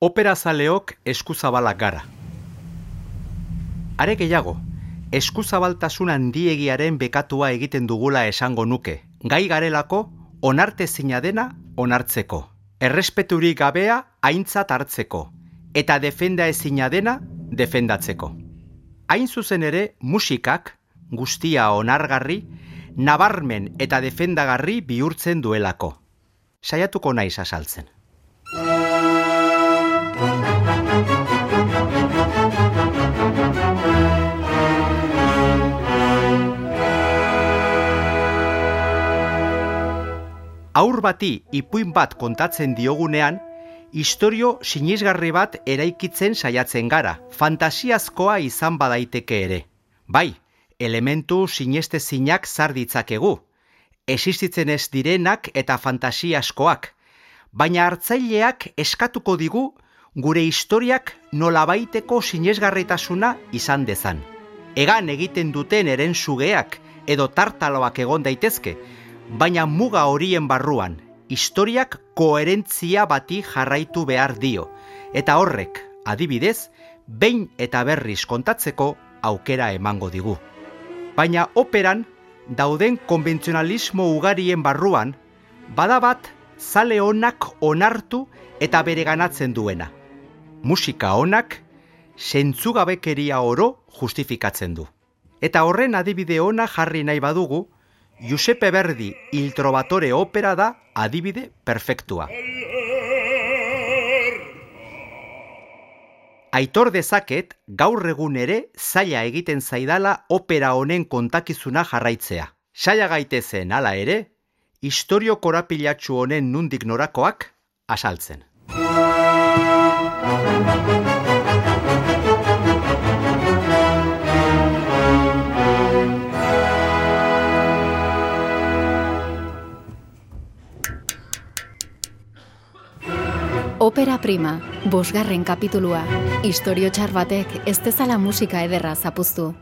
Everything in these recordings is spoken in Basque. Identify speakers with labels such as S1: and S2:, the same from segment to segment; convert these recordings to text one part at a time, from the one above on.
S1: Opera zaleok eskuzabalak gara. Are gehiago, eskuzabaltasun handiegiaren bekatua egiten dugula esango nuke. Gai garelako, onarte zina dena onartzeko. Errespeturik gabea aintzat hartzeko. Eta defenda ezina dena defendatzeko. Hain zuzen ere, musikak, guztia onargarri, nabarmen eta defendagarri bihurtzen duelako. Saiatuko naiz asaltzen. Aur bati ipuin bat kontatzen diogunean, istorio sinisgarri bat eraikitzen saiatzen gara, fantasiazkoa izan badaiteke ere. Bai, elementu sinestezinak zar ditzakegu, existitzen ez direnak eta fantasiaskoak, baina hartzaileak eskatuko digu gure historiak nolabaiteko sinesgarritasuna izan dezan. Egan egiten duten eren sugeak edo tartaloak egon daitezke, baina muga horien barruan, historiak koherentzia bati jarraitu behar dio, eta horrek, adibidez, behin eta berriz kontatzeko aukera emango digu. Baina operan, dauden konbentzionalismo ugarien barruan, badabat zale honak onartu eta bere ganatzen duena. Musika honak, sentzugabekeria oro justifikatzen du. Eta horren adibide ona jarri nahi badugu, Giuseppe Verdi Il Trovatore opera da adibide perfektua. Aitor dezaket gaur egun ere zaila egiten zaidala opera honen kontakizuna jarraitzea. Saia gaitezen hala ere, historio korapilatxu honen nundik norakoak asaltzen.
S2: Opera prima, bosgarren kapitulua. Historio txar batek ez dezala musika ederra zapuztu.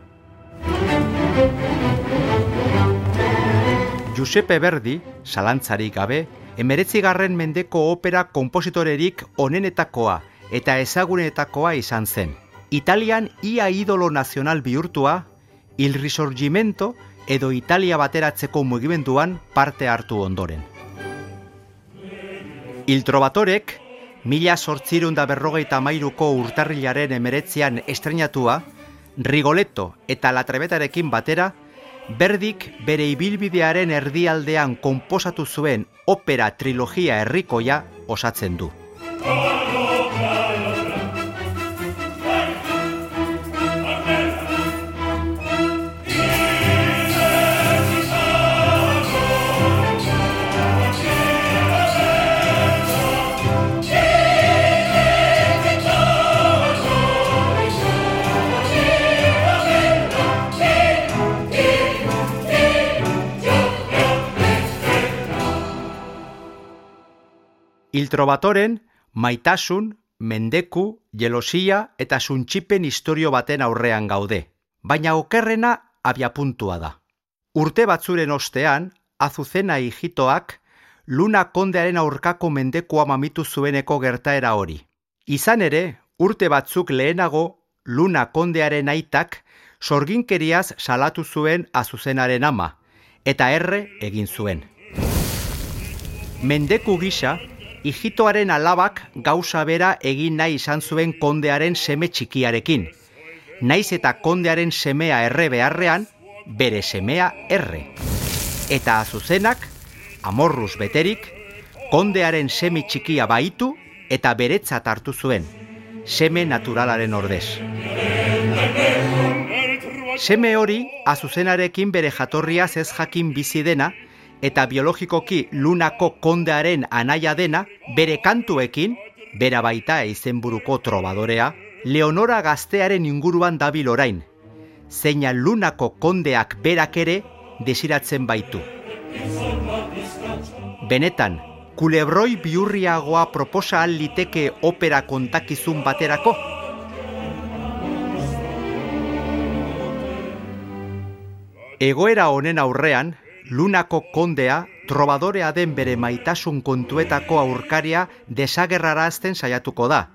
S1: Giuseppe Verdi, salantzarik gabe, emeretzigarren mendeko opera kompositorerik onenetakoa eta ezagunetakoa izan zen. Italian ia idolo nazional bihurtua, Il Risorgimento edo Italia bateratzeko mugimenduan parte hartu ondoren. Il Trovatorek, mila sortzirun da berrogeita mairuko urtarrilaren emeretzean estrenatua, Rigoletto eta Latrebetarekin batera, Berdik bere ibilbidearen erdialdean konposatu zuen opera trilogia herrikoia osatzen du. Iltrobatoren maitasun, mendeku, jelosia eta suntxipen historio baten aurrean gaude. Baina okerrena abiapuntua da. Urte batzuren ostean, azuzena hijitoak, luna kondearen aurkako mendekoa mamitu zueneko gertaera hori. Izan ere, urte batzuk lehenago, luna kondearen aitak, sorginkeriaz salatu zuen azuzenaren ama, eta erre egin zuen. Mendeku gisa, Ijitoaren alabak gauza bera egin nahi izan zuen kondearen seme txikiarekin. Naiz eta kondearen semea erre beharrean, bere semea erre. Eta azuzenak, amorruz beterik, kondearen semi txikia baitu eta beretzat hartu zuen, seme naturalaren ordez. Seme hori azuzenarekin bere jatorriaz ez jakin bizi dena, eta biologikoki lunako kondearen anaia dena, bere kantuekin, bera baita izenburuko trobadorea, Leonora gaztearen inguruan dabil orain, zeina lunako kondeak berak ere desiratzen baitu. Benetan, kulebroi biurriagoa proposa liteke opera kontakizun baterako? Egoera honen aurrean, lunako kondea, trobadorea den bere maitasun kontuetako aurkaria desagerrarazten saiatuko da.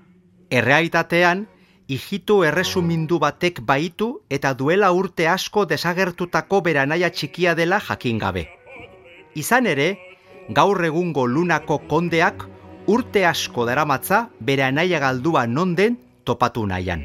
S3: Errealitatean, ijitu erresumindu batek baitu eta duela urte asko desagertutako beranaia txikia dela jakin gabe. Izan ere, gaur egungo lunako kondeak urte asko daramatza beranaia galdua non den topatu nahian.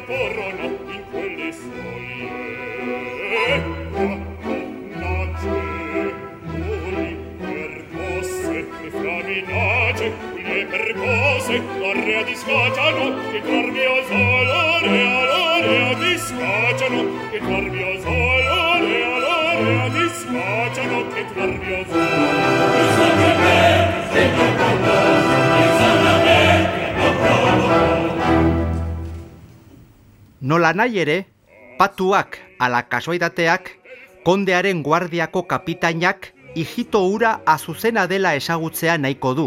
S3: Nola nahi ere, patuak ala kasuaitateak, kondearen guardiako kapitainak ijito ura azuzena dela esagutzea nahiko du,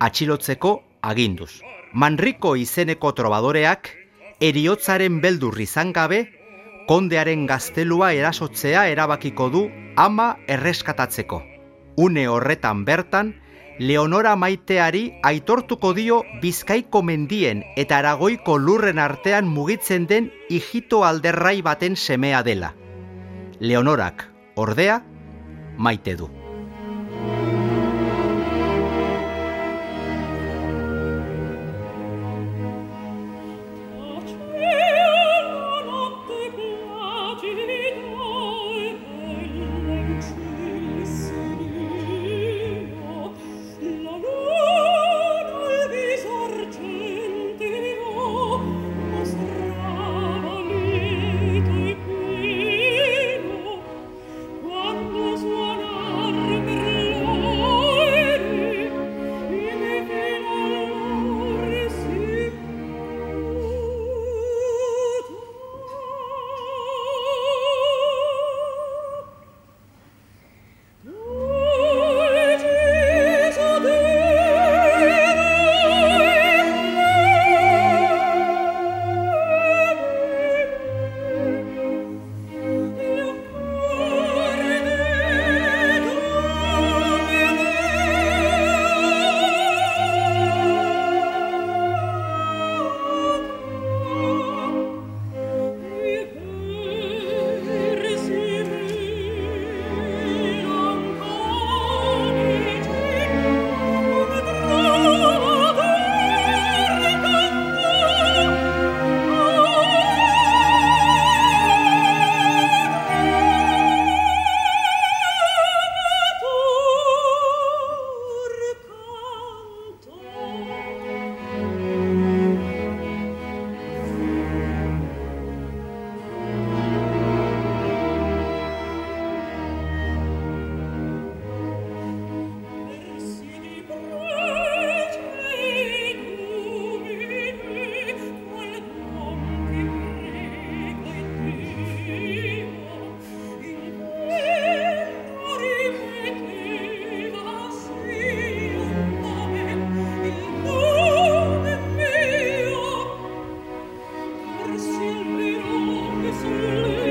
S3: atxilotzeko aginduz. Manriko izeneko trobadoreak, eriotzaren beldur izan gabe, kondearen gaztelua erasotzea erabakiko du ama erreskatatzeko. Une horretan bertan, Leonora maiteari aitortuko dio bizkaiko mendien eta aragoiko lurren artean mugitzen den ijito alderrai baten semea dela. Leonorak, ordea, maite du. Thank you.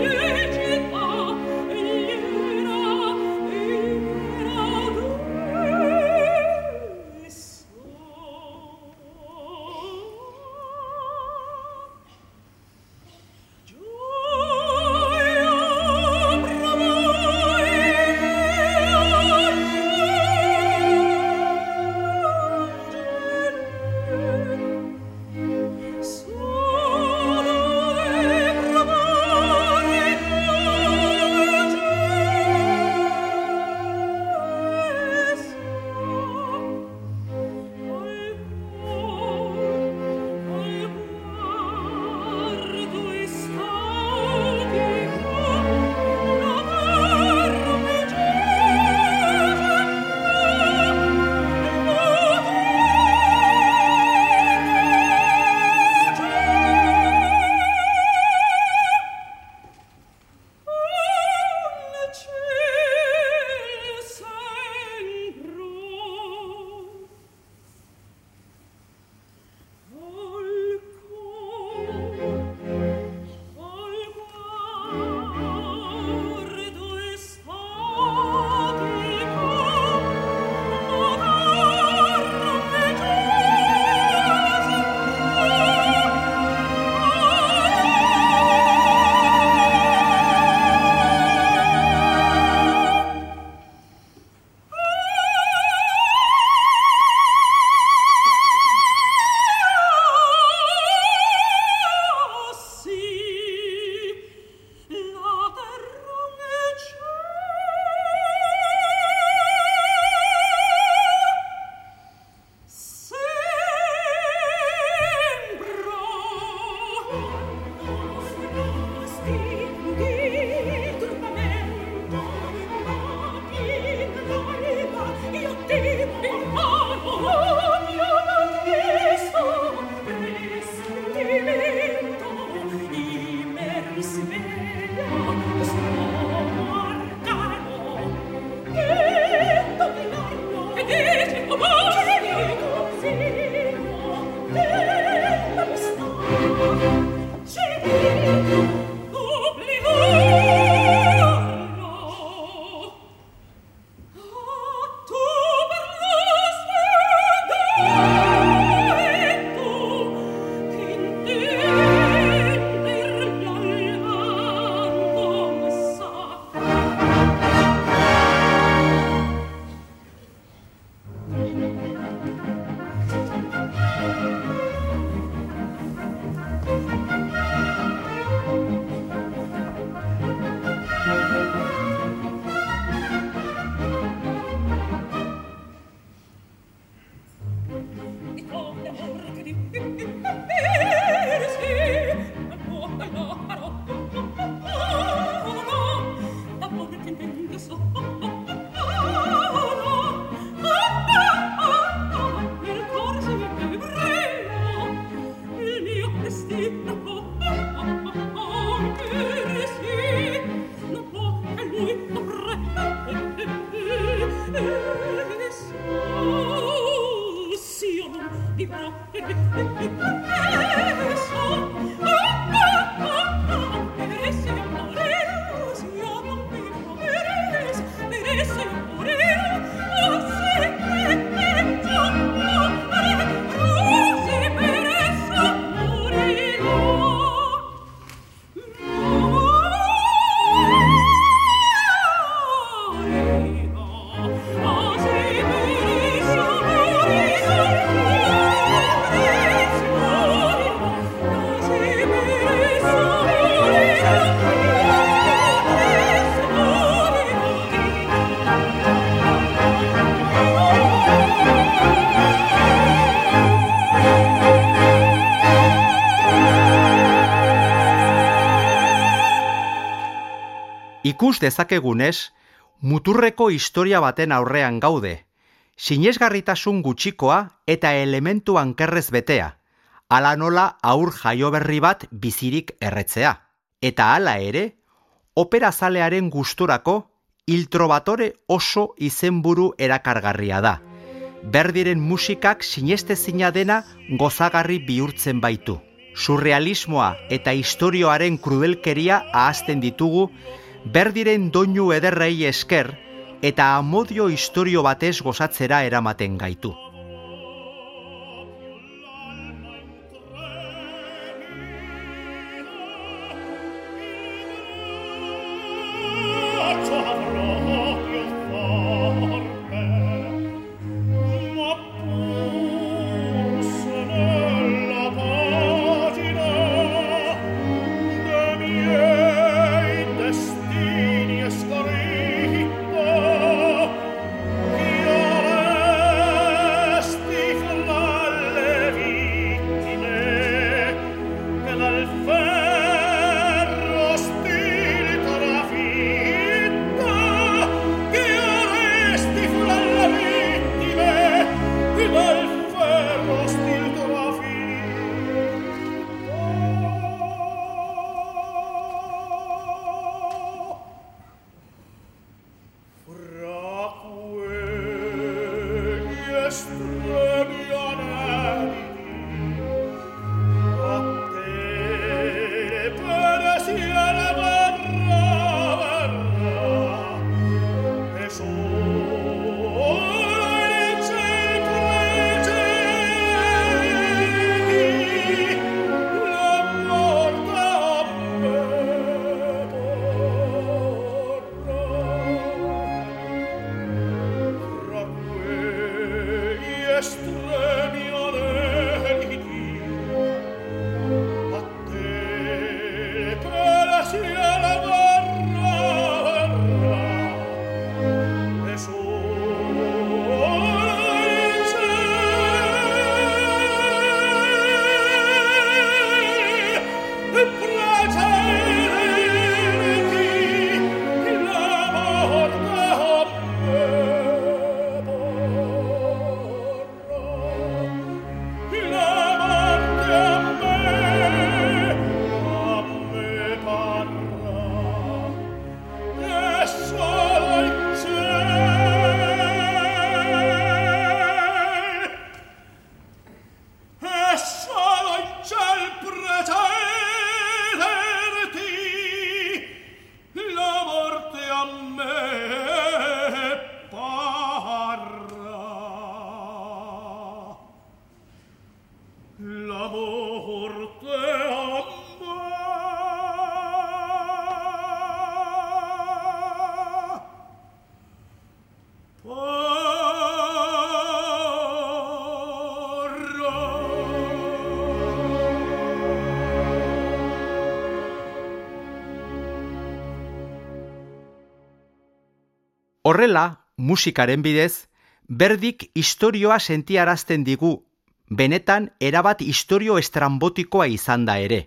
S3: Ikus dezakegunez, muturreko historia baten aurrean gaude. Sinesgarritasun gutxikoa eta elementu ankerrez betea. Ala nola aur jaio berri bat bizirik erretzea. Eta hala ere, opera zalearen gusturako iltrobatore oso izenburu erakargarria da. Berdiren musikak sinestezina dena gozagarri bihurtzen baitu. Surrealismoa eta historioaren krudelkeria ahazten ditugu, berdiren doinu ederrei esker eta amodio historio batez gozatzera eramaten gaitu. Horrela, musikaren bidez, berdik historioa sentiarazten digu, benetan erabat historio estrambotikoa izan da ere.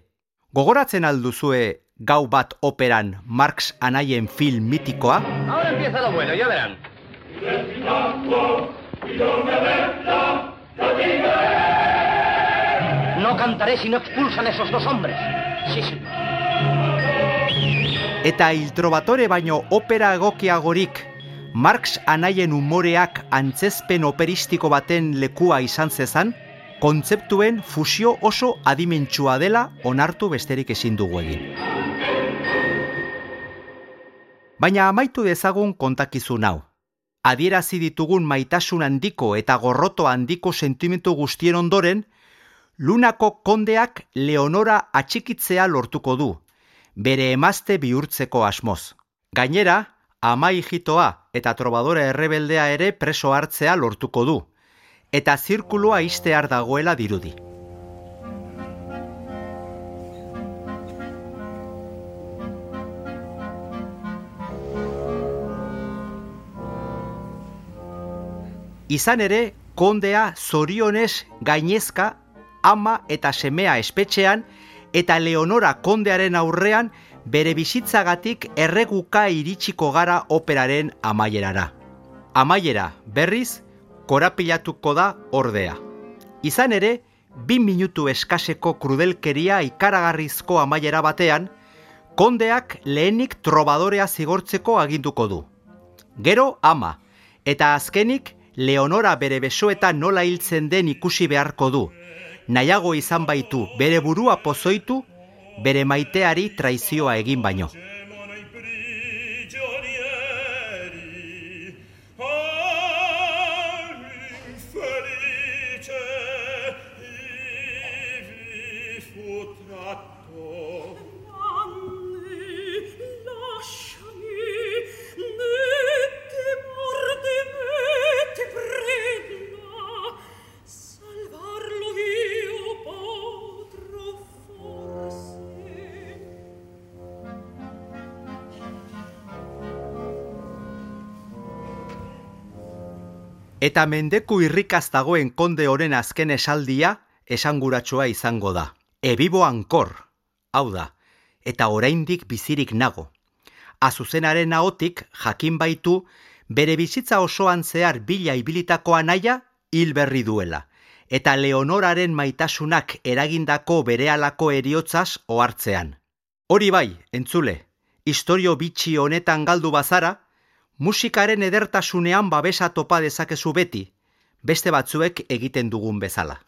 S3: Gogoratzen alduzue gau bat operan Marx anaien film mitikoa?
S4: Ahora empieza lo bueno, ya verán. No cantaré si no expulsan esos dos hombres. Sí, sí.
S3: Eta iltrobatore baino opera egokiagorik Marx anaien umoreak antzezpen operistiko baten lekua izan zezan,
S1: kontzeptuen fusio oso adimentsua dela onartu besterik ezin dugu egin. Baina amaitu dezagun kontakizun hau. Adierazi ditugun maitasun handiko eta gorroto handiko sentimentu guztien ondoren, Lunako kondeak Leonora atxikitzea lortuko du, bere emazte bihurtzeko asmoz. Gainera, ama hijitoa eta trobadora errebeldea ere preso hartzea lortuko du, eta zirkulua iztear dagoela dirudi. Izan ere, kondea zorionez gainezka ama eta semea espetxean eta Leonora kondearen aurrean bere bizitzagatik erreguka iritsiko gara operaren amaierara. Amaiera, berriz, korapilatuko da ordea. Izan ere, bi minutu eskaseko krudelkeria ikaragarrizko amaiera batean, kondeak lehenik trobadorea zigortzeko aginduko du. Gero ama, eta azkenik Leonora bere besoetan nola hiltzen den ikusi beharko du, nahiago izan baitu bere burua pozoitu, bere maiteari traizioa egin baino. Eta mendeku irrikaz dagoen konde horen azken esaldia esanguratsua izango da. Ebibo ankor, hau da, eta oraindik bizirik nago. Azuzenaren ahotik jakin baitu bere bizitza osoan zehar bila ibilitakoa naia hil berri duela. Eta Leonoraren maitasunak eragindako berehalako eriotzaz ohartzean. Hori bai, entzule, historio bitxi honetan galdu bazara, musikaren edertasunean babesa topa dezakezu beti, beste batzuek egiten dugun bezala.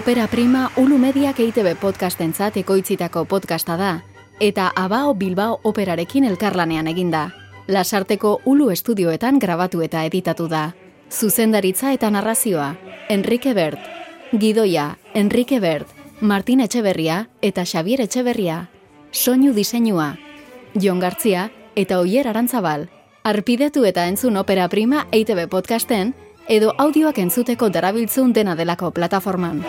S2: Opera Prima Ulu Mediak EITB podcastentzat ekoitzitako podcasta da, eta Abao Bilbao operarekin elkarlanean eginda. Lasarteko Ulu estudioetan grabatu eta editatu da. Zuzendaritza eta narrazioa, Enrique Bert. Gidoia, Enrique Bert, Martin Etxeberria eta Xavier Etxeberria. Soinu diseinua, Jon Gartzia eta Oier Arantzabal. Arpidetu eta entzun Opera Prima EITB podcasten, edo audioak entzuteko darabiltzun dena delako plataforman.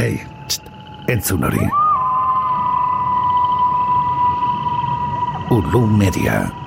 S5: Ei, txt, entzun hori. Ulu Media.